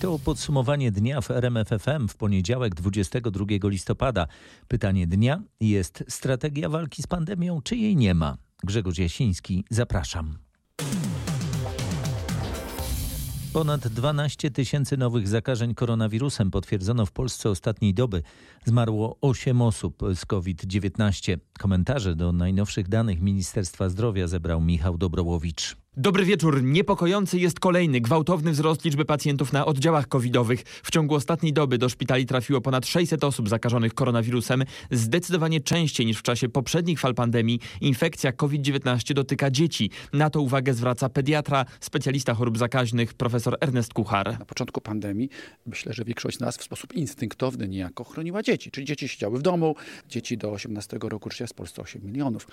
To podsumowanie dnia w RMFFM w poniedziałek 22 listopada. Pytanie dnia jest strategia walki z pandemią, czy jej nie ma? Grzegorz Jasiński, zapraszam. Ponad 12 tysięcy nowych zakażeń koronawirusem potwierdzono w Polsce ostatniej doby. Zmarło 8 osób z COVID-19. Komentarze do najnowszych danych Ministerstwa Zdrowia zebrał Michał Dobrołowicz. Dobry wieczór. Niepokojący jest kolejny gwałtowny wzrost liczby pacjentów na oddziałach covidowych. W ciągu ostatniej doby do szpitali trafiło ponad 600 osób zakażonych koronawirusem. Zdecydowanie częściej niż w czasie poprzednich fal pandemii infekcja COVID-19 dotyka dzieci. Na to uwagę zwraca pediatra, specjalista chorób zakaźnych profesor Ernest Kuchar. Na początku pandemii myślę, że większość z nas w sposób instynktowny niejako chroniła dzieci. Czyli dzieci siedziały w domu, dzieci do 18 roku życia w Polsce 8 milionów.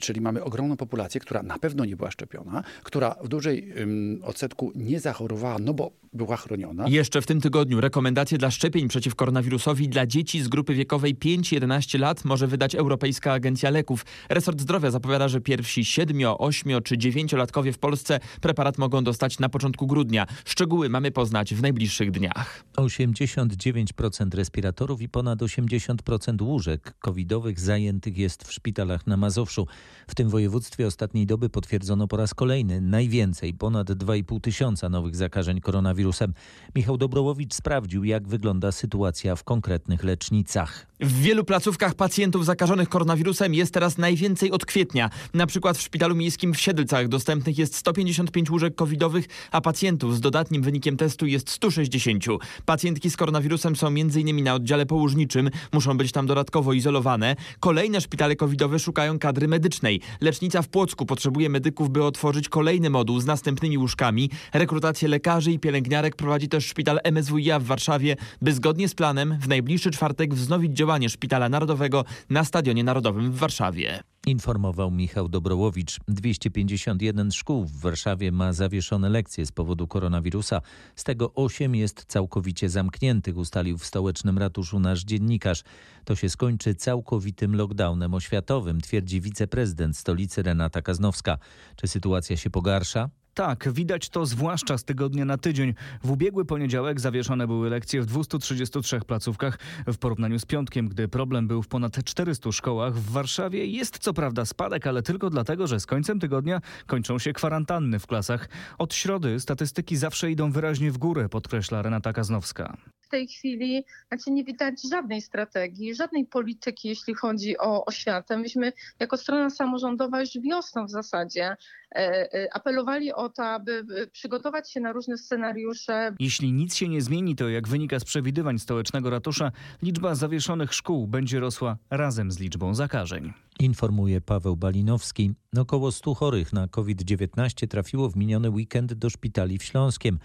Czyli mamy ogromną populację, która na pewno nie była szczepiona, która w dużej um, odsetku nie zachorowała, no bo była chroniona. Jeszcze w tym tygodniu rekomendacje dla szczepień przeciw koronawirusowi dla dzieci z grupy wiekowej 5-11 lat może wydać Europejska Agencja Leków. Resort Zdrowia zapowiada, że pierwsi 7, 8 czy 9-latkowie w Polsce preparat mogą dostać na początku grudnia. Szczegóły mamy poznać w najbliższych dniach. 89% respiratorów i ponad 80% łóżek covidowych zajętych jest w szpitalach na Mazowszu. W tym województwie ostatniej doby potwierdzono po raz kolejny najwięcej, ponad 2,5 tysiąca nowych zakażeń koronawirusem. Michał Dobrołowicz sprawdził, jak wygląda sytuacja w konkretnych lecznicach. W wielu placówkach pacjentów zakażonych koronawirusem jest teraz najwięcej od kwietnia. Na przykład w szpitalu miejskim w Siedlcach dostępnych jest 155 łóżek covidowych, a pacjentów z dodatnim wynikiem testu jest 160. Pacjentki z koronawirusem są m.in. na oddziale położniczym, muszą być tam dodatkowo izolowane. Kolejne szpitale covidowe szukają kadry medycznej. Lecznica w Płocku potrzebuje medyków, by otworzyć kolejny moduł z następnymi łóżkami. Rekrutację lekarzy i pielęgniarek prowadzi też szpital MSWiA w Warszawie, by zgodnie z planem w najbliższy czwartek wznowić Szpitala Narodowego na Stadionie Narodowym w Warszawie. Informował Michał Dobrołowicz. 251 szkół w Warszawie ma zawieszone lekcje z powodu koronawirusa. Z tego 8 jest całkowicie zamkniętych, ustalił w stołecznym ratuszu nasz dziennikarz. To się skończy całkowitym lockdownem oświatowym, twierdzi wiceprezydent stolicy Renata Kaznowska. Czy sytuacja się pogarsza? Tak, widać to zwłaszcza z tygodnia na tydzień. W ubiegły poniedziałek zawieszone były lekcje w 233 placówkach. W porównaniu z piątkiem, gdy problem był w ponad 400 szkołach, w Warszawie jest co prawda spadek, ale tylko dlatego, że z końcem tygodnia kończą się kwarantanny w klasach. Od środy statystyki zawsze idą wyraźnie w górę, podkreśla Renata Kaznowska w tej chwili znaczy nie widać żadnej strategii, żadnej polityki, jeśli chodzi o oświatę. Myśmy jako strona samorządowa już wiosną w zasadzie e, e, apelowali o to, aby przygotować się na różne scenariusze. Jeśli nic się nie zmieni, to jak wynika z przewidywań stołecznego ratusza, liczba zawieszonych szkół będzie rosła razem z liczbą zakażeń. Informuje Paweł Balinowski. Około 100 chorych na COVID-19 trafiło w miniony weekend do szpitali w Śląskiem.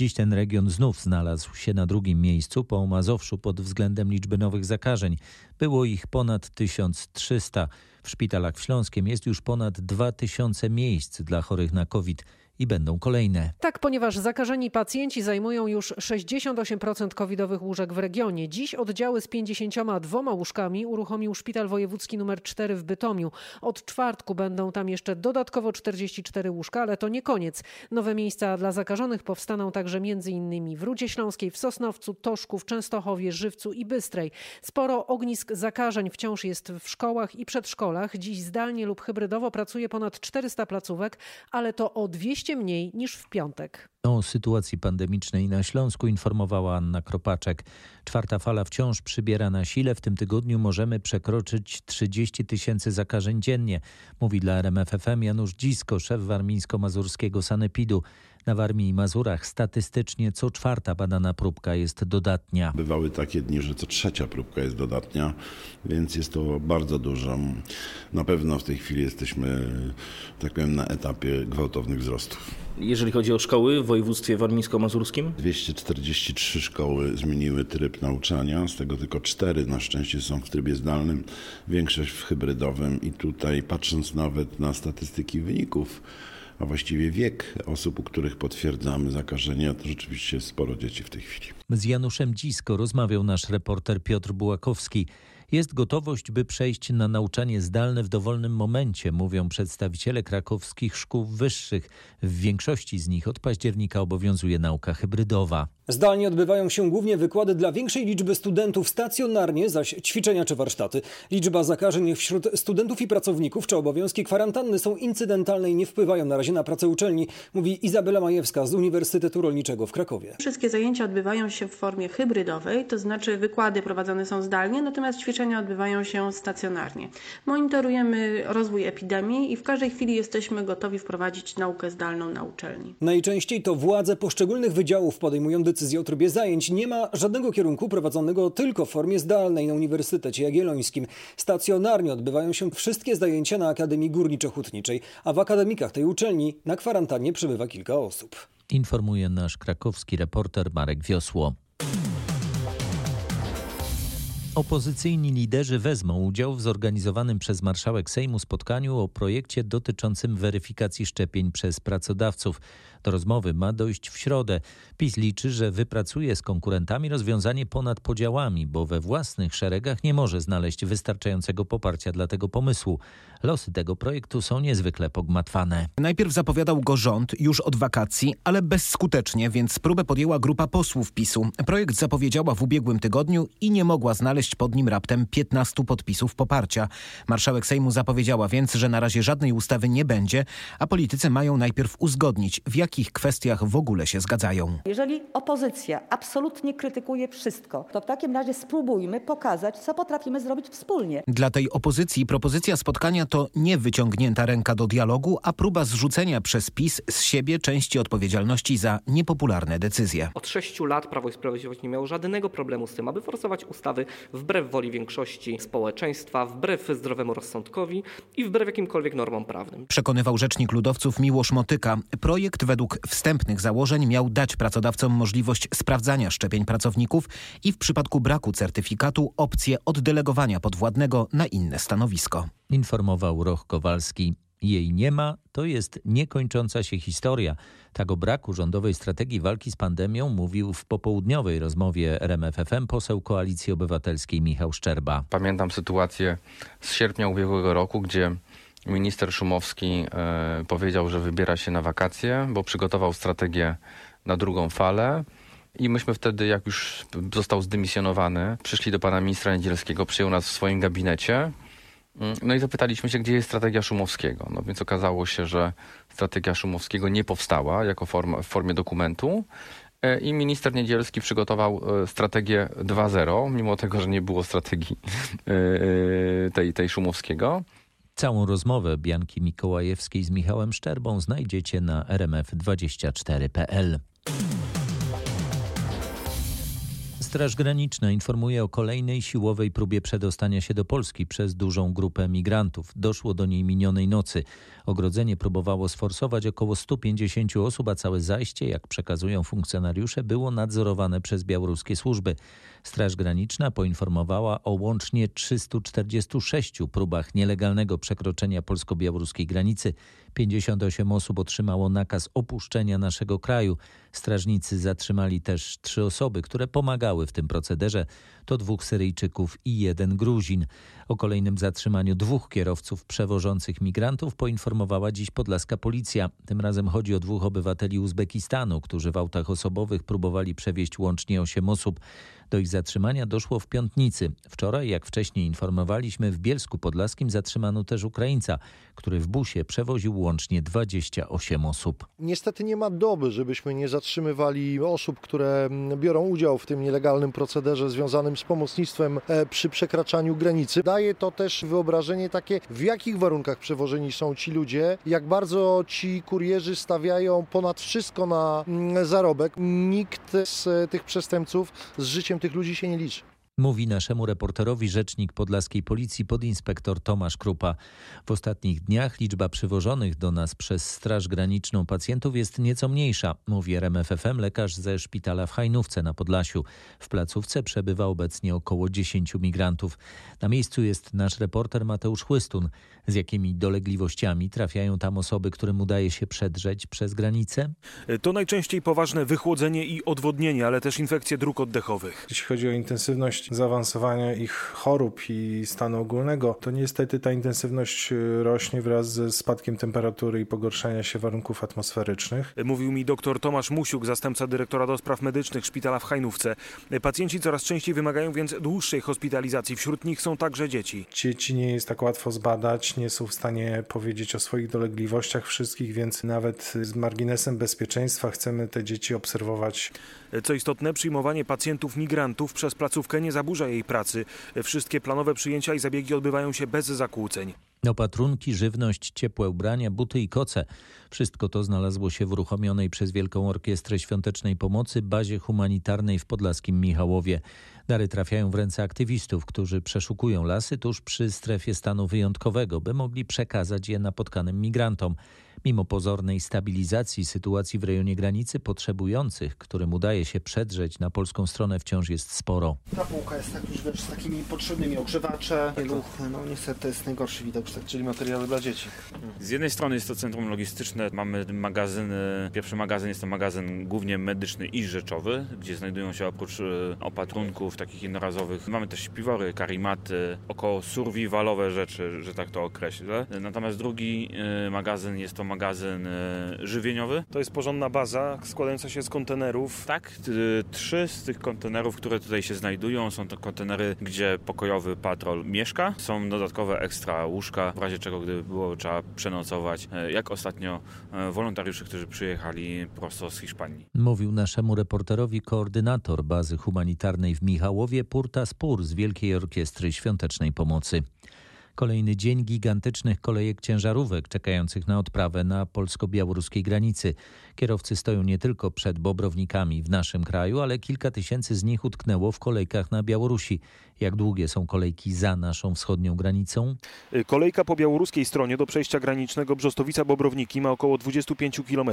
Dziś ten region znów znalazł się na drugim miejscu po Mazowszu pod względem liczby nowych zakażeń. Było ich ponad 1300. W szpitalach w Śląskiem jest już ponad 2000 miejsc dla chorych na COVID i będą kolejne. Tak, ponieważ zakażeni pacjenci zajmują już 68% covidowych łóżek w regionie. Dziś oddziały z 52 łóżkami uruchomił Szpital Wojewódzki nr 4 w Bytomiu. Od czwartku będą tam jeszcze dodatkowo 44 łóżka, ale to nie koniec. Nowe miejsca dla zakażonych powstaną także m.in. w Rudzie Śląskiej, w Sosnowcu, Toszku, w Częstochowie, Żywcu i Bystrej. Sporo ognisk zakażeń wciąż jest w szkołach i przedszkolach. Dziś zdalnie lub hybrydowo pracuje ponad 400 placówek, ale to o 200 mniej niż w piątek. O sytuacji pandemicznej na Śląsku informowała Anna Kropaczek. Czwarta fala wciąż przybiera na sile. W tym tygodniu możemy przekroczyć 30 tysięcy zakażeń dziennie, mówi dla RMFFM Janusz Dzisko, szef warmińsko-mazurskiego Sanepidu. Na Warmii i Mazurach statystycznie co czwarta badana próbka jest dodatnia. Bywały takie dni, że co trzecia próbka jest dodatnia, więc jest to bardzo dużo. Na pewno w tej chwili jesteśmy, tak powiem, na etapie gwałtownych wzrostów. Jeżeli chodzi o szkoły w województwie warmińsko-mazurskim? 243 szkoły zmieniły tryb nauczania, z tego tylko 4 na szczęście są w trybie zdalnym, większość w hybrydowym i tutaj patrząc nawet na statystyki wyników, a właściwie wiek osób, u których potwierdzamy zakażenia, to rzeczywiście sporo dzieci w tej chwili. Z Januszem Dzisko rozmawiał nasz reporter Piotr Bułakowski. Jest gotowość, by przejść na nauczanie zdalne w dowolnym momencie, mówią przedstawiciele krakowskich szkół wyższych. W większości z nich od października obowiązuje nauka hybrydowa. Zdalnie odbywają się głównie wykłady dla większej liczby studentów, stacjonarnie zaś ćwiczenia czy warsztaty. Liczba zakażeń wśród studentów i pracowników czy obowiązki kwarantanny są incydentalne i nie wpływają na razie na pracę uczelni, mówi Izabela Majewska z Uniwersytetu Rolniczego w Krakowie. Wszystkie zajęcia odbywają się w formie hybrydowej, to znaczy wykłady prowadzone są zdalnie, natomiast ćwiczenia odbywają się stacjonarnie. Monitorujemy rozwój epidemii i w każdej chwili jesteśmy gotowi wprowadzić naukę zdalną na uczelni. Najczęściej to władze poszczególnych wydziałów podejmują decyzję o trybie zajęć. Nie ma żadnego kierunku prowadzonego tylko w formie zdalnej na Uniwersytecie Jagiellońskim. Stacjonarnie odbywają się wszystkie zajęcia na Akademii Górniczo-Hutniczej, a w akademikach tej uczelni na kwarantannie przebywa kilka osób. Informuje nasz krakowski reporter Marek Wiosło. Opozycyjni liderzy wezmą udział w zorganizowanym przez marszałek Sejmu spotkaniu o projekcie dotyczącym weryfikacji szczepień przez pracodawców. Do rozmowy ma dojść w środę. PiS liczy, że wypracuje z konkurentami rozwiązanie ponad podziałami, bo we własnych szeregach nie może znaleźć wystarczającego poparcia dla tego pomysłu. Losy tego projektu są niezwykle pogmatwane. Najpierw zapowiadał go rząd już od wakacji, ale bezskutecznie, więc próbę podjęła grupa posłów PiSu. Projekt zapowiedziała w ubiegłym tygodniu i nie mogła znaleźć pod nim raptem 15 podpisów poparcia. Marszałek Sejmu zapowiedziała więc, że na razie żadnej ustawy nie będzie, a politycy mają najpierw uzgodnić, w jakich kwestiach w ogóle się zgadzają. Jeżeli opozycja absolutnie krytykuje wszystko, to w takim razie spróbujmy pokazać, co potrafimy zrobić wspólnie. Dla tej opozycji propozycja spotkania to nie wyciągnięta ręka do dialogu, a próba zrzucenia przez PiS z siebie części odpowiedzialności za niepopularne decyzje. Od sześciu lat Prawo i Sprawiedliwość nie miało żadnego problemu z tym, aby forsować ustawy wbrew woli większości społeczeństwa, wbrew zdrowemu rozsądkowi i wbrew jakimkolwiek normom prawnym. Przekonywał rzecznik ludowców Miłosz Motyka. Projekt według wstępnych założeń miał dać pracodawcom możliwość sprawdzania szczepień pracowników i w przypadku braku certyfikatu opcję oddelegowania podwładnego na inne stanowisko. Informował Roch Kowalski. Jej nie ma, to jest niekończąca się historia. Tak o braku rządowej strategii walki z pandemią mówił w popołudniowej rozmowie RMFFM poseł Koalicji Obywatelskiej Michał Szczerba. Pamiętam sytuację z sierpnia ubiegłego roku, gdzie minister Szumowski e, powiedział, że wybiera się na wakacje, bo przygotował strategię na drugą falę. I myśmy wtedy, jak już został zdymisjonowany, przyszli do pana ministra Niedzielskiego, przyjął nas w swoim gabinecie. No i zapytaliśmy się, gdzie jest strategia Szumowskiego. No więc okazało się, że strategia Szumowskiego nie powstała jako form, w formie dokumentu. I minister Niedzielski przygotował strategię 2.0, mimo tego, że nie było strategii tej, tej Szumowskiego. Całą rozmowę Bianki Mikołajewskiej z Michałem Szczerbą znajdziecie na rmf24.pl. Straż Graniczna informuje o kolejnej siłowej próbie przedostania się do Polski przez dużą grupę migrantów. Doszło do niej minionej nocy. Ogrodzenie próbowało sforsować około 150 osób, a całe zajście, jak przekazują funkcjonariusze, było nadzorowane przez białoruskie służby. Straż Graniczna poinformowała o łącznie 346 próbach nielegalnego przekroczenia polsko-białoruskiej granicy. 58 osób otrzymało nakaz opuszczenia naszego kraju. Strażnicy zatrzymali też trzy osoby, które pomagały w tym procederze. To dwóch Syryjczyków i jeden Gruzin. O kolejnym zatrzymaniu dwóch kierowców przewożących migrantów poinformowała dziś podlaska policja. Tym razem chodzi o dwóch obywateli Uzbekistanu, którzy w autach osobowych próbowali przewieźć łącznie 8 osób. Do ich zatrzymania doszło w Piątnicy. Wczoraj, jak wcześniej informowaliśmy, w Bielsku Podlaskim zatrzymano też Ukraińca, który w busie przewoził łącznie 28 osób. Niestety nie ma doby, żebyśmy nie zatrzymywali osób, które biorą udział w tym nielegalnym procederze związanym z pomocnictwem przy przekraczaniu granicy. Daje to też wyobrażenie takie, w jakich warunkach przewożeni są ci ludzie, jak bardzo ci kurierzy stawiają ponad wszystko na zarobek. Nikt z tych przestępców z życiem tych ludzi się nie liczy. Mówi naszemu reporterowi rzecznik podlaskiej policji podinspektor Tomasz Krupa. W ostatnich dniach liczba przywożonych do nas przez Straż Graniczną pacjentów jest nieco mniejsza, mówi RMFFM lekarz ze szpitala w Hajnówce na Podlasiu. W placówce przebywa obecnie około 10 migrantów. Na miejscu jest nasz reporter Mateusz Chłystun. Z jakimi dolegliwościami trafiają tam osoby, którym udaje się przedrzeć przez granicę? To najczęściej poważne wychłodzenie i odwodnienie, ale też infekcje dróg oddechowych. Jeśli chodzi o intensywność zaawansowania ich chorób i stanu ogólnego, to niestety ta intensywność y, rośnie wraz ze spadkiem temperatury i pogorszania się warunków atmosferycznych. Mówił mi dr Tomasz Musiuk, zastępca dyrektora do spraw medycznych szpitala w Hajnówce. Pacjenci coraz częściej wymagają więc dłuższej hospitalizacji. Wśród nich są także dzieci. Dzieci nie jest tak łatwo zbadać, nie są w stanie powiedzieć o swoich dolegliwościach wszystkich, więc nawet z marginesem bezpieczeństwa chcemy te dzieci obserwować. Co istotne, przyjmowanie pacjentów migrantów przez placówkę nie zaburza jej pracy. Wszystkie planowe przyjęcia i zabiegi odbywają się bez zakłóceń. Opatrunki, żywność, ciepłe ubrania, buty i koce. Wszystko to znalazło się w uruchomionej przez Wielką Orkiestrę Świątecznej Pomocy bazie humanitarnej w podlaskim Michałowie. Dary trafiają w ręce aktywistów, którzy przeszukują lasy tuż przy strefie stanu wyjątkowego, by mogli przekazać je napotkanym migrantom. Mimo pozornej stabilizacji sytuacji w rejonie granicy, potrzebujących, którym udaje się przedrzeć na polską stronę, wciąż jest sporo. Ta półka jest tak już wiesz, z takimi potrzebnymi ogrzewacze, pieluchy, no niestety to jest najgorszy widok. Czyli materiały dla dzieci. Z jednej strony jest to centrum logistyczne, mamy magazyny, pierwszy magazyn jest to magazyn głównie medyczny i rzeczowy, gdzie znajdują się oprócz e, opatrunków takich jednorazowych, mamy też śpiwory, karimaty, około survivalowe rzeczy, że tak to określę. Natomiast drugi e, magazyn jest to magazyn e, żywieniowy. To jest porządna baza składająca się z kontenerów. Tak, trzy z tych kontenerów, które tutaj się znajdują, są to kontenery, gdzie pokojowy patrol mieszka. Są dodatkowe ekstra łóżka, w razie czego gdyby było trzeba przenocować, jak ostatnio wolontariusze, którzy przyjechali prosto z Hiszpanii. Mówił naszemu reporterowi koordynator bazy humanitarnej w Michałowie, Purta Spór z Wielkiej Orkiestry Świątecznej Pomocy. Kolejny dzień gigantycznych kolejek ciężarówek czekających na odprawę na polsko-białoruskiej granicy. Kierowcy stoją nie tylko przed Bobrownikami w naszym kraju, ale kilka tysięcy z nich utknęło w kolejkach na Białorusi. Jak długie są kolejki za naszą wschodnią granicą? Kolejka po białoruskiej stronie do przejścia granicznego Brzostowica-Bobrownik ma około 25 km.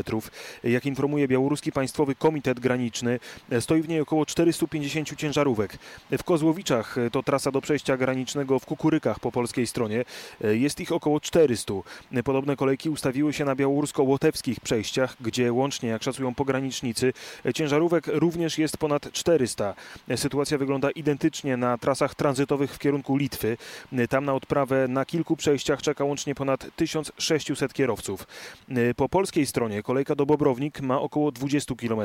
Jak informuje Białoruski Państwowy Komitet Graniczny, stoi w niej około 450 ciężarówek. W Kozłowiczach to trasa do przejścia granicznego w Kukurykach po polskiej stronie. Jest ich około 400. Podobne kolejki ustawiły się na białorusko-łotewskich przejściach, gdzie łącznie, jak szacują pogranicznicy, ciężarówek również jest ponad 400. Sytuacja wygląda identycznie na trasach tranzytowych w kierunku Litwy. Tam na odprawę na kilku przejściach czeka łącznie ponad 1600 kierowców. Po polskiej stronie kolejka do Bobrownik ma około 20 km.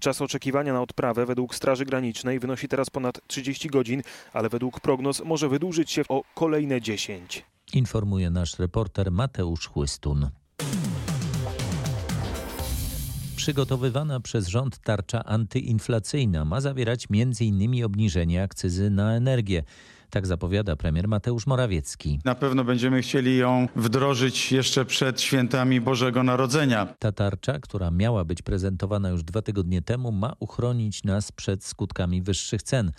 Czas oczekiwania na odprawę według Straży Granicznej wynosi teraz ponad 30 godzin, ale według prognoz może wydłużyć się o kolejne 10. Informuje nasz reporter Mateusz Chłystun. Przygotowywana przez rząd tarcza antyinflacyjna ma zawierać m.in. obniżenie akcyzy na energię. Tak zapowiada premier Mateusz Morawiecki. Na pewno będziemy chcieli ją wdrożyć jeszcze przed świętami Bożego Narodzenia. Ta tarcza, która miała być prezentowana już dwa tygodnie temu, ma uchronić nas przed skutkami wyższych cen.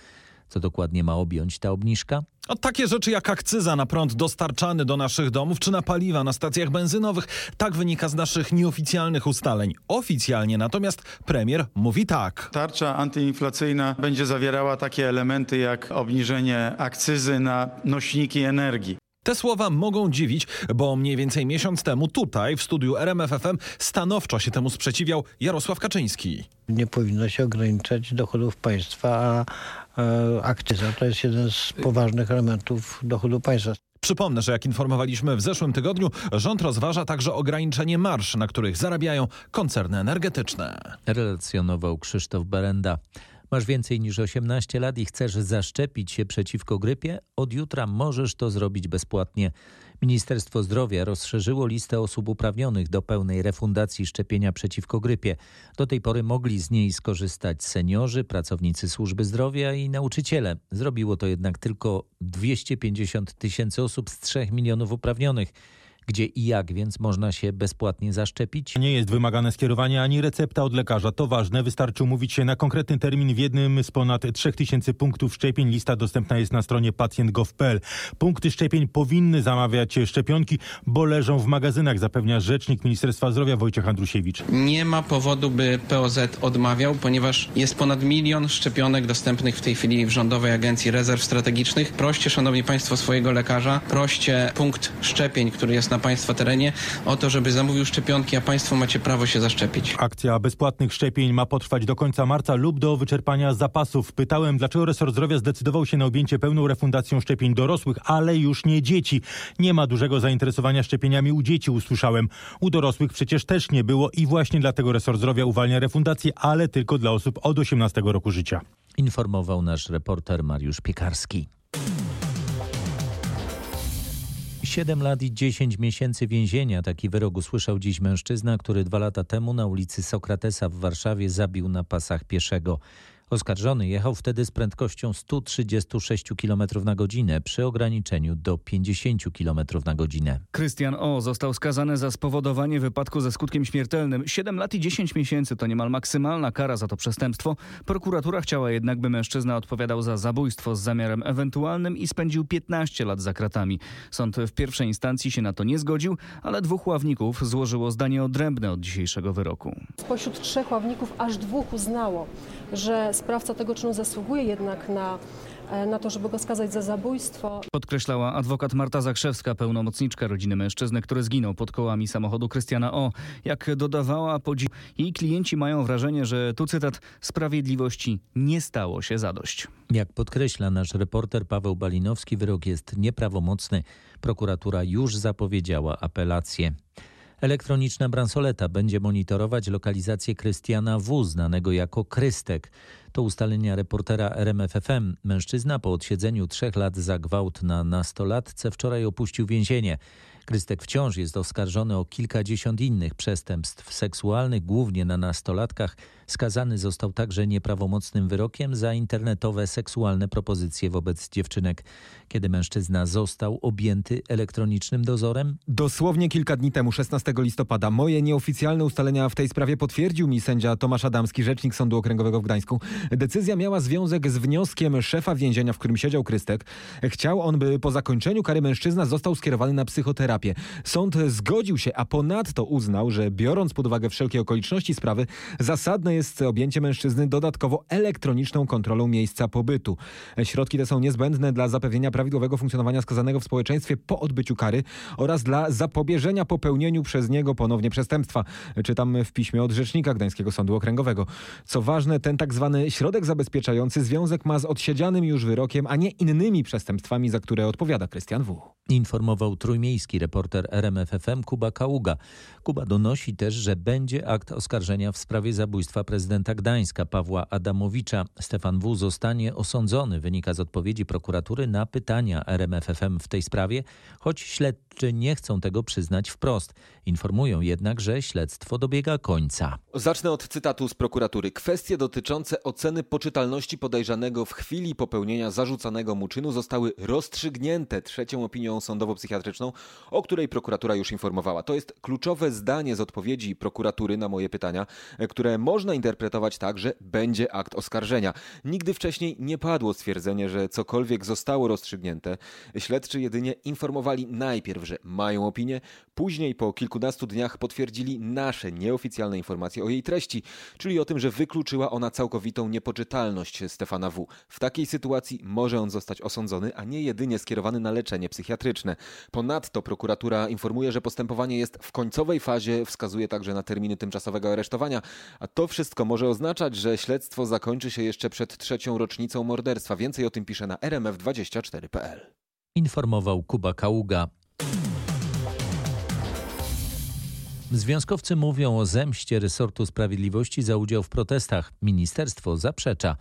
Co dokładnie ma objąć ta obniżka? O takie rzeczy jak akcyza na prąd dostarczany do naszych domów czy na paliwa na stacjach benzynowych. Tak wynika z naszych nieoficjalnych ustaleń. Oficjalnie natomiast premier mówi tak. Tarcza antyinflacyjna będzie zawierała takie elementy jak obniżenie akcyzy na nośniki energii. Te słowa mogą dziwić, bo mniej więcej miesiąc temu tutaj w studiu RMFFM stanowczo się temu sprzeciwiał Jarosław Kaczyński. Nie powinno się ograniczać dochodów państwa, a akcyza to jest jeden z poważnych elementów dochodu państwa. Przypomnę, że jak informowaliśmy w zeszłym tygodniu, rząd rozważa także ograniczenie marsz, na których zarabiają koncerny energetyczne. Relacjonował Krzysztof Berenda. Masz więcej niż 18 lat i chcesz zaszczepić się przeciwko grypie? Od jutra możesz to zrobić bezpłatnie. Ministerstwo Zdrowia rozszerzyło listę osób uprawnionych do pełnej refundacji szczepienia przeciwko grypie. Do tej pory mogli z niej skorzystać seniorzy, pracownicy służby zdrowia i nauczyciele. Zrobiło to jednak tylko 250 tysięcy osób z 3 milionów uprawnionych gdzie i jak więc można się bezpłatnie zaszczepić? Nie jest wymagane skierowanie ani recepta od lekarza. To ważne. Wystarczy umówić się na konkretny termin w jednym z ponad 3000 punktów szczepień. Lista dostępna jest na stronie pacjent.gov.pl. Punkty szczepień powinny zamawiać szczepionki, bo leżą w magazynach, zapewnia rzecznik Ministerstwa Zdrowia Wojciech Andrusiewicz. Nie ma powodu, by POZ odmawiał, ponieważ jest ponad milion szczepionek dostępnych w tej chwili w Rządowej Agencji Rezerw Strategicznych. Proście, szanowni państwo, swojego lekarza, proście punkt szczepień, który jest na na Państwa terenie o to, żeby zamówił szczepionki, a Państwo macie prawo się zaszczepić. Akcja bezpłatnych szczepień ma potrwać do końca marca lub do wyczerpania zapasów. Pytałem, dlaczego resort zdrowia zdecydował się na objęcie pełną refundacją szczepień dorosłych, ale już nie dzieci. Nie ma dużego zainteresowania szczepieniami u dzieci, usłyszałem. U dorosłych przecież też nie było i właśnie dlatego resort zdrowia uwalnia refundację, ale tylko dla osób od 18 roku życia. Informował nasz reporter Mariusz Piekarski. 7 lat i 10 miesięcy więzienia. Taki wyrok usłyszał dziś mężczyzna, który dwa lata temu na ulicy Sokratesa w Warszawie zabił na pasach pieszego. Oskarżony jechał wtedy z prędkością 136 km na godzinę przy ograniczeniu do 50 km na godzinę. Krystian O. został skazany za spowodowanie wypadku ze skutkiem śmiertelnym. 7 lat i 10 miesięcy to niemal maksymalna kara za to przestępstwo. Prokuratura chciała jednak, by mężczyzna odpowiadał za zabójstwo z zamiarem ewentualnym i spędził 15 lat za kratami. Sąd w pierwszej instancji się na to nie zgodził, ale dwóch ławników złożyło zdanie odrębne od dzisiejszego wyroku. Spośród trzech ławników aż dwóch uznało, że sprawca tego czynu zasługuje jednak na, e, na to, żeby go skazać za zabójstwo. Podkreślała adwokat Marta Zakrzewska, pełnomocniczka rodziny mężczyzny, który zginął pod kołami samochodu Krystiana O. Jak dodawała, podzi- jej klienci mają wrażenie, że tu cytat sprawiedliwości nie stało się zadość. Jak podkreśla nasz reporter Paweł Balinowski, wyrok jest nieprawomocny. Prokuratura już zapowiedziała apelację. Elektroniczna bransoleta będzie monitorować lokalizację Krystiana W., znanego jako Krystek. To ustalenia reportera RMFFM. Mężczyzna po odsiedzeniu trzech lat za gwałt na nastolatce wczoraj opuścił więzienie. Krystek wciąż jest oskarżony o kilkadziesiąt innych przestępstw seksualnych, głównie na nastolatkach. Skazany został także nieprawomocnym wyrokiem za internetowe seksualne propozycje wobec dziewczynek. Kiedy mężczyzna został objęty elektronicznym dozorem? Dosłownie kilka dni temu, 16 listopada, moje nieoficjalne ustalenia w tej sprawie potwierdził mi sędzia Tomasz Adamski, rzecznik Sądu Okręgowego w Gdańsku. Decyzja miała związek z wnioskiem szefa więzienia, w którym siedział Krystek. Chciał on, by po zakończeniu kary mężczyzna został skierowany na psychoterapię. Sąd zgodził się, a ponadto uznał, że biorąc pod uwagę wszelkie okoliczności sprawy, zasadne jest objęcie mężczyzny dodatkowo elektroniczną kontrolą miejsca pobytu. Środki te są niezbędne dla zapewnienia prawidłowego funkcjonowania skazanego w społeczeństwie po odbyciu kary oraz dla zapobieżenia popełnieniu przez niego ponownie przestępstwa. Czytam w piśmie od rzecznika Gdańskiego Sądu Okręgowego. Co ważne, ten tak zwany środek zabezpieczający związek ma z odsiedzianym już wyrokiem, a nie innymi przestępstwami, za które odpowiada Krystian W. Informował trójmiejski reporter RMFFM Kuba Kaługa. Kuba donosi też, że będzie akt oskarżenia w sprawie zabójstwa prezydenta Gdańska Pawła Adamowicza. Stefan W. zostanie osądzony, wynika z odpowiedzi prokuratury na pytania RMFFM w tej sprawie, choć śledczy nie chcą tego przyznać wprost. Informują jednak, że śledztwo dobiega końca. Zacznę od cytatu z prokuratury. Kwestie dotyczące oceny poczytalności podejrzanego w chwili popełnienia zarzucanego mu czynu zostały rozstrzygnięte trzecią opinią sądowo-psychiatryczną, o której prokuratura już informowała. To jest kluczowe zdanie z odpowiedzi prokuratury na moje pytania, które można interpretować tak, że będzie akt oskarżenia. Nigdy wcześniej nie padło stwierdzenie, że cokolwiek zostało rozstrzygnięte. Śledczy jedynie informowali najpierw, że mają opinię, później po kilkunastu dniach potwierdzili nasze nieoficjalne informacje o jej treści, czyli o tym, że wykluczyła ona całkowitą niepoczytalność Stefana W. W takiej sytuacji może on zostać osądzony, a nie jedynie skierowany na leczenie psychiatryczne. Ponadto prokuratura informuje, że postępowanie jest w końcowej fazie, wskazuje także na terminy tymczasowego aresztowania, a to wszystko może oznaczać, że śledztwo zakończy się jeszcze przed trzecią rocznicą morderstwa. Więcej o tym pisze na rmf24.pl. Informował Kuba Kaługa. Związkowcy mówią o zemście resortu sprawiedliwości za udział w protestach. Ministerstwo zaprzecza.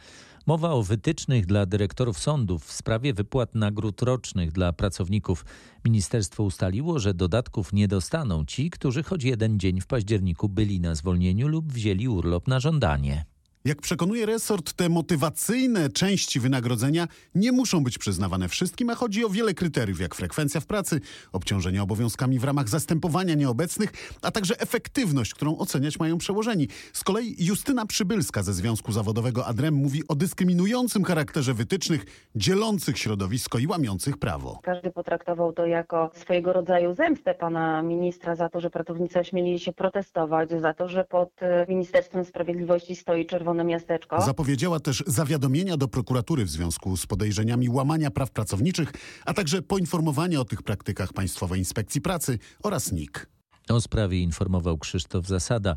Mowa o wytycznych dla dyrektorów sądów w sprawie wypłat nagród rocznych dla pracowników. Ministerstwo ustaliło, że dodatków nie dostaną ci, którzy choć jeden dzień w październiku byli na zwolnieniu lub wzięli urlop na żądanie. Jak przekonuje resort, te motywacyjne części wynagrodzenia nie muszą być przyznawane wszystkim, a chodzi o wiele kryteriów, jak frekwencja w pracy, obciążenie obowiązkami w ramach zastępowania nieobecnych, a także efektywność, którą oceniać mają przełożeni. Z kolei Justyna Przybylska ze Związku Zawodowego ADREM mówi o dyskryminującym charakterze wytycznych, dzielących środowisko i łamiących prawo. Każdy potraktował to jako swojego rodzaju zemstę pana ministra za to, że pracownicy ośmielili się protestować, za to, że pod Ministerstwem Sprawiedliwości stoi czerwony zielone miasteczko. Zapowiedziała też zawiadomienia do prokuratury w związku z podejrzeniami łamania praw pracowniczych, a także poinformowania o tych praktykach Państwowej Inspekcji Pracy oraz NIK. O sprawie informował Krzysztof Zasada.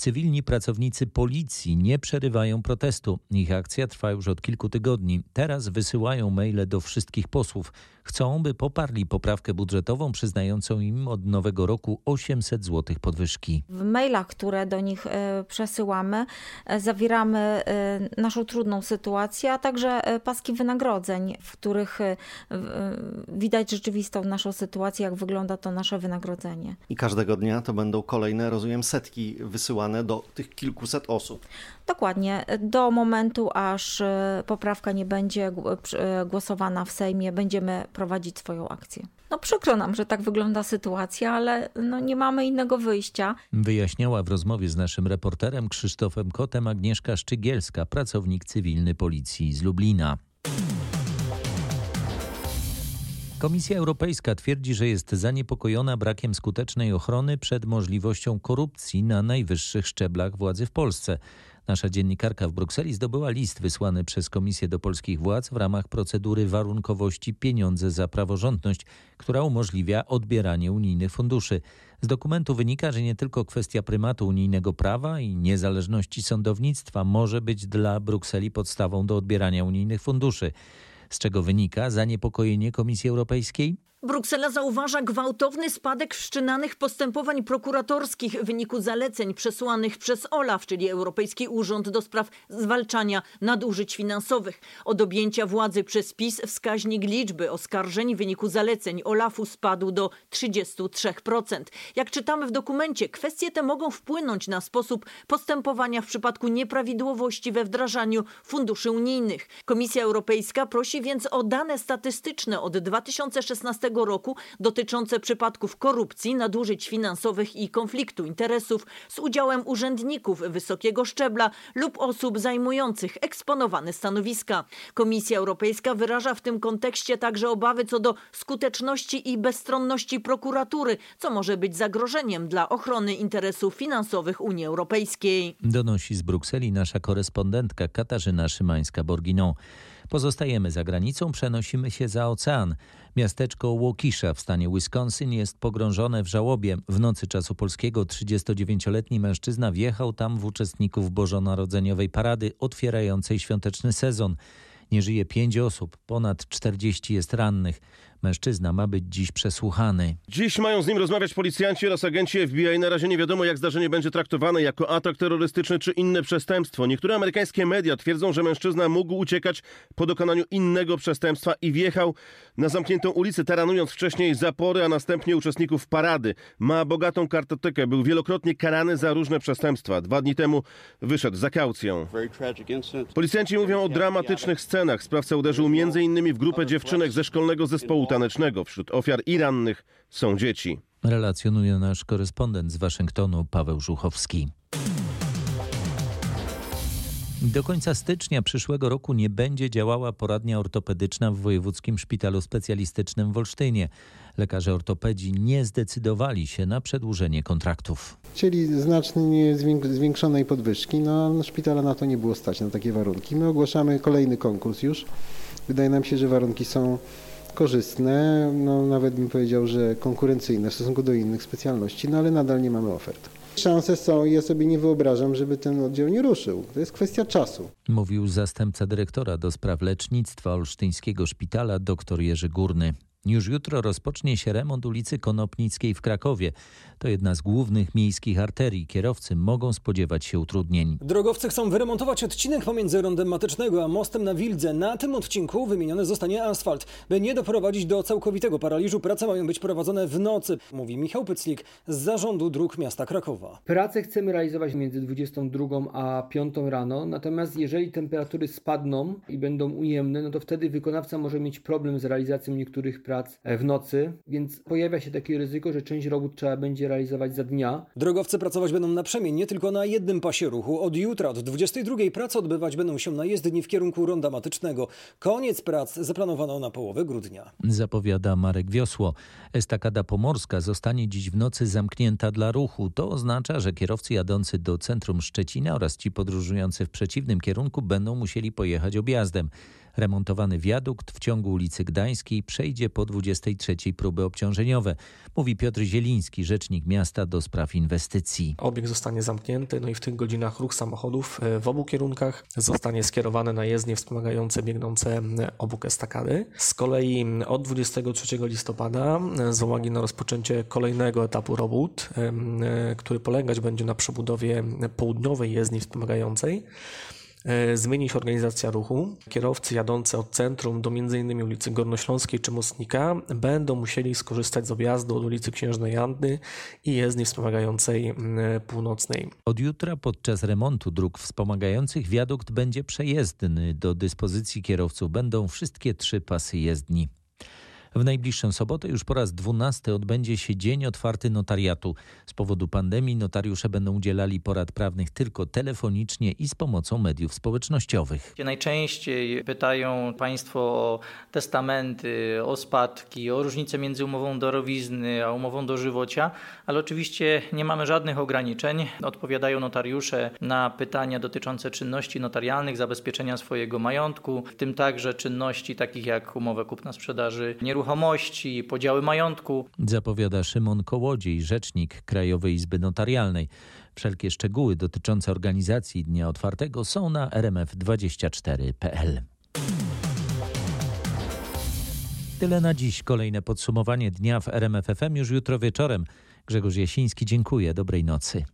Cywilni pracownicy policji nie przerywają protestu. Ich akcja trwa już od kilku tygodni. Teraz wysyłają maile do wszystkich posłów. Chcą, by poparli poprawkę budżetową przyznającą im od nowego roku 800 zł podwyżki. W mailach, które do nich e, przesyłamy, e, zawieramy e, naszą trudną sytuację, a także paski wynagrodzeń, w których widać rzeczywistą naszą sytuację, jak wygląda to nasze wynagrodzenie. I każdego dnia to będą kolejne, rozumiem, setki wysyłane do tych kilkuset osób. Dokładnie. Do momentu, aż poprawka nie będzie głosowana w Sejmie, będziemy prowadzić swoją akcję. No przykro nam, że tak wygląda sytuacja, ale no nie mamy innego wyjścia. Wyjaśniała w rozmowie z naszym reporterem Krzysztofem Kotem Agnieszka Szczygielska, pracownik cywilny policji z Lublina. Komisja Europejska twierdzi, że jest zaniepokojona brakiem skutecznej ochrony przed możliwością korupcji na najwyższych szczeblach władzy w Polsce. Nasza dziennikarka w Brukseli zdobyła list wysłany przez Komisję do polskich władz w ramach procedury warunkowości pieniądze za praworządność, która umożliwia odbieranie unijnych funduszy. Z dokumentu wynika, że nie tylko kwestia prymatu unijnego prawa i niezależności sądownictwa może być dla Brukseli podstawą do odbierania unijnych funduszy. Z czego wynika zaniepokojenie Komisji Europejskiej? Bruksela zauważa gwałtowny spadek wszczynanych postępowań prokuratorskich w wyniku zaleceń przesłanych przez OLAF, czyli Europejski Urząd do Spraw Zwalczania Nadużyć Finansowych. Od objęcia władzy przez PiS wskaźnik liczby oskarżeń w wyniku zaleceń OLAFu spadł do 33%. Jak czytamy w dokumencie, kwestie te mogą wpłynąć na sposób postępowania w przypadku nieprawidłowości we wdrażaniu funduszy unijnych. Komisja Europejska prosi więc o dane statystyczne od 2016 roku dotyczące przypadków korupcji, nadużyć finansowych i konfliktu interesów z udziałem urzędników wysokiego szczebla lub osób zajmujących eksponowane stanowiska. Komisja Europejska wyraża w tym kontekście także obawy co do skuteczności i bezstronności prokuratury, co może być zagrożeniem dla ochrony interesów finansowych Unii Europejskiej. Donosi z Brukseli nasza korespondentka Katarzyna Szymańska-Borginą. Pozostajemy za granicą, przenosimy się za ocean. Miasteczko Waukesha w stanie Wisconsin jest pogrążone w żałobie. W nocy czasu polskiego 39-letni mężczyzna wjechał tam w uczestników bożonarodzeniowej parady otwierającej świąteczny sezon. Nie żyje pięć osób, ponad 40 jest rannych. Mężczyzna ma być dziś przesłuchany. Dziś mają z nim rozmawiać policjanci oraz agenci FBI. Na razie nie wiadomo, jak zdarzenie będzie traktowane jako atak terrorystyczny czy inne przestępstwo. Niektóre amerykańskie media twierdzą, że mężczyzna mógł uciekać po dokonaniu innego przestępstwa i wjechał na zamkniętą ulicę, taranując wcześniej zapory, a następnie uczestników parady. Ma bogatą kartotekę, był wielokrotnie karany za różne przestępstwa. Dwa dni temu wyszedł za kaucją. Policjanci mówią o dramatycznych scenach. Sprawca uderzył m.in. w grupę dziewczynek ze szkolnego zespołu tanecznego. Wśród ofiar i rannych są dzieci. Relacjonuje nasz korespondent z Waszyngtonu Paweł Żuchowski. Do końca stycznia przyszłego roku nie będzie działała poradnia ortopedyczna w Wojewódzkim Szpitalu Specjalistycznym w Olsztynie. Lekarze ortopedzi nie zdecydowali się na przedłużenie kontraktów. Chcieli znacznie zwiększonej podwyżki, no szpitala na to nie było stać, na takie warunki. My ogłaszamy kolejny konkurs już. Wydaje nam się, że warunki są korzystne, no nawet bym powiedział, że konkurencyjne w stosunku do innych specjalności, no ale nadal nie mamy ofert. Szanse są i ja sobie nie wyobrażam, żeby ten oddział nie ruszył. To jest kwestia czasu. Mówił zastępca dyrektora do spraw lecznictwa Olsztyńskiego Szpitala dr Jerzy Górny. Już jutro rozpocznie się remont ulicy Konopnickiej w Krakowie. To jedna z głównych miejskich arterii. Kierowcy mogą spodziewać się utrudnień. Drogowcy chcą wyremontować odcinek pomiędzy rondem Matycznego a mostem na Wildze. Na tym odcinku wymieniony zostanie asfalt. By nie doprowadzić do całkowitego paraliżu, prace mają być prowadzone w nocy, mówi Michał Pyclik z Zarządu Dróg Miasta Krakowa. Prace chcemy realizować między 22 a 5 rano, natomiast jeżeli temperatury spadną i będą ujemne, no to wtedy wykonawca może mieć problem z realizacją niektórych prac prac w nocy, więc pojawia się takie ryzyko, że część robót trzeba będzie realizować za dnia. Drogowcy pracować będą na przemień nie tylko na jednym pasie ruchu. Od jutra od 22 prace odbywać będą się na jezdni w kierunku ronda matycznego. Koniec prac zaplanowano na połowę grudnia. Zapowiada Marek Wiosło. Estakada Pomorska zostanie dziś w nocy zamknięta dla ruchu. To oznacza, że kierowcy jadący do centrum Szczecina oraz ci podróżujący w przeciwnym kierunku będą musieli pojechać objazdem. Remontowany wiadukt w ciągu ulicy Gdańskiej przejdzie po 23 próby obciążeniowe, mówi Piotr Zieliński, rzecznik miasta do spraw inwestycji. Obiekt zostanie zamknięty, no i w tych godzinach ruch samochodów w obu kierunkach zostanie skierowany na jezdnie wspomagające biegnące obok estakady. Z kolei od 23 listopada z uwagi na rozpoczęcie kolejnego etapu robót, który polegać będzie na przebudowie południowej jezdni wspomagającej, E, zmieni się organizacja ruchu. Kierowcy jadący od centrum do m.in. ulicy Gornośląskiej czy Mostnika będą musieli skorzystać z objazdu od ulicy Księżnej Jandy i jezdni wspomagającej północnej. Od jutra podczas remontu dróg wspomagających wiadukt będzie przejezdny. Do dyspozycji kierowców będą wszystkie trzy pasy jezdni. W najbliższą sobotę już po raz dwunasty odbędzie się Dzień Otwarty Notariatu. Z powodu pandemii notariusze będą udzielali porad prawnych tylko telefonicznie i z pomocą mediów społecznościowych. Najczęściej pytają Państwo o testamenty, o spadki, o różnicę między umową darowizny a umową dożywocia, ale oczywiście nie mamy żadnych ograniczeń. Odpowiadają notariusze na pytania dotyczące czynności notarialnych, zabezpieczenia swojego majątku, w tym także czynności takich jak umowę kupna-sprzedaży nieruchomości nieruchomości, podziały majątku. Zapowiada Szymon Kołodziej, rzecznik Krajowej Izby Notarialnej. Wszelkie szczegóły dotyczące organizacji Dnia Otwartego są na rmf24.pl. Tyle na dziś. Kolejne podsumowanie dnia w RMFFM już jutro wieczorem. Grzegorz Jasiński, dziękuję. Dobrej nocy.